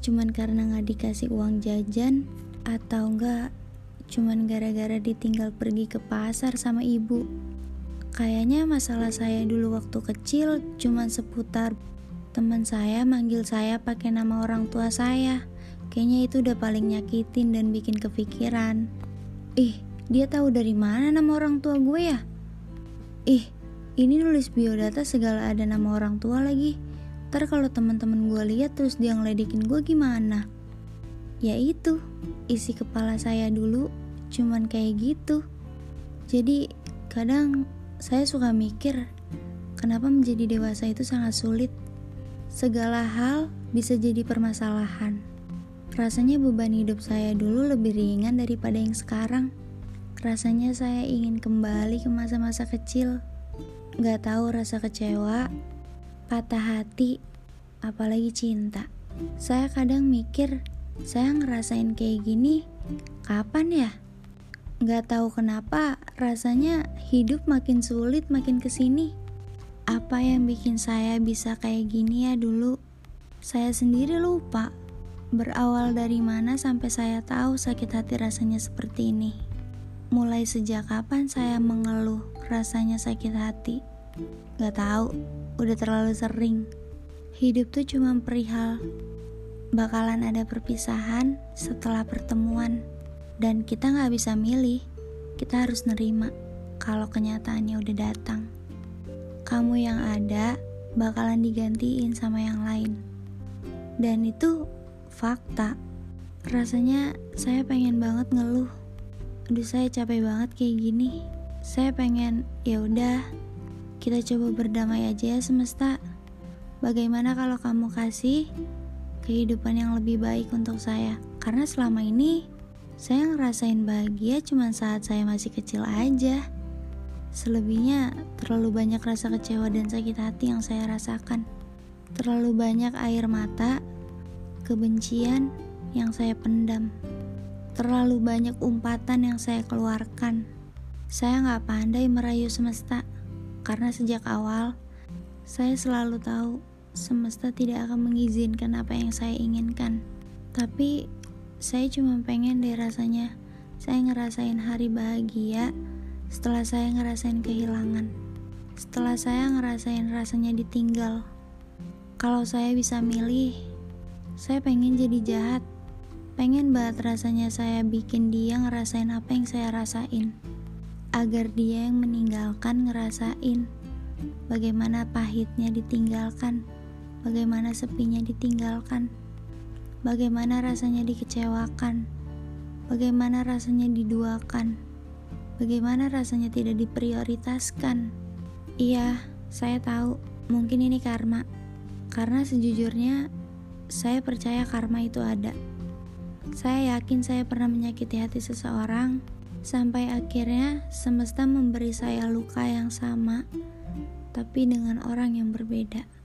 cuman karena nggak dikasih uang jajan atau enggak cuman gara-gara ditinggal pergi ke pasar sama ibu. Kayaknya masalah saya dulu waktu kecil cuman seputar teman saya manggil saya pakai nama orang tua saya. Kayaknya itu udah paling nyakitin dan bikin kepikiran. Ih, dia tahu dari mana nama orang tua gue ya? Ih, ini nulis biodata segala ada nama orang tua lagi. Ntar kalau teman-teman gue lihat terus dia ngeledekin gue gimana? Ya itu, isi kepala saya dulu cuman kayak gitu. Jadi kadang saya suka mikir, kenapa menjadi dewasa itu sangat sulit. Segala hal bisa jadi permasalahan. Rasanya beban hidup saya dulu lebih ringan daripada yang sekarang. Rasanya saya ingin kembali ke masa-masa kecil. Gak tahu rasa kecewa, patah hati, apalagi cinta. Saya kadang mikir, saya ngerasain kayak gini, kapan ya? Gak tahu kenapa, rasanya hidup makin sulit makin ke sini. Apa yang bikin saya bisa kayak gini ya dulu? Saya sendiri lupa. Berawal dari mana sampai saya tahu sakit hati rasanya seperti ini. Mulai sejak kapan saya mengeluh rasanya sakit hati? Gak tahu, udah terlalu sering. Hidup tuh cuma perihal bakalan ada perpisahan setelah pertemuan dan kita nggak bisa milih. Kita harus nerima kalau kenyataannya udah datang. Kamu yang ada bakalan digantiin sama yang lain. Dan itu fakta. Rasanya saya pengen banget ngeluh. Aduh saya capek banget kayak gini. Saya pengen ya udah kita coba berdamai aja ya semesta. Bagaimana kalau kamu kasih kehidupan yang lebih baik untuk saya? Karena selama ini saya ngerasain bahagia cuma saat saya masih kecil aja. Selebihnya terlalu banyak rasa kecewa dan sakit hati yang saya rasakan. Terlalu banyak air mata, kebencian yang saya pendam. Terlalu banyak umpatan yang saya keluarkan. Saya nggak pandai merayu semesta karena sejak awal saya selalu tahu semesta tidak akan mengizinkan apa yang saya inginkan. Tapi saya cuma pengen deh rasanya saya ngerasain hari bahagia setelah saya ngerasain kehilangan. Setelah saya ngerasain rasanya ditinggal. Kalau saya bisa milih, saya pengen jadi jahat. Pengen banget rasanya saya bikin dia ngerasain apa yang saya rasain agar dia yang meninggalkan ngerasain bagaimana pahitnya ditinggalkan, bagaimana sepinya ditinggalkan, bagaimana rasanya dikecewakan, bagaimana rasanya diduakan, bagaimana rasanya tidak diprioritaskan. Iya, saya tahu, mungkin ini karma, karena sejujurnya saya percaya karma itu ada. Saya yakin saya pernah menyakiti hati seseorang Sampai akhirnya semesta memberi saya luka yang sama, tapi dengan orang yang berbeda.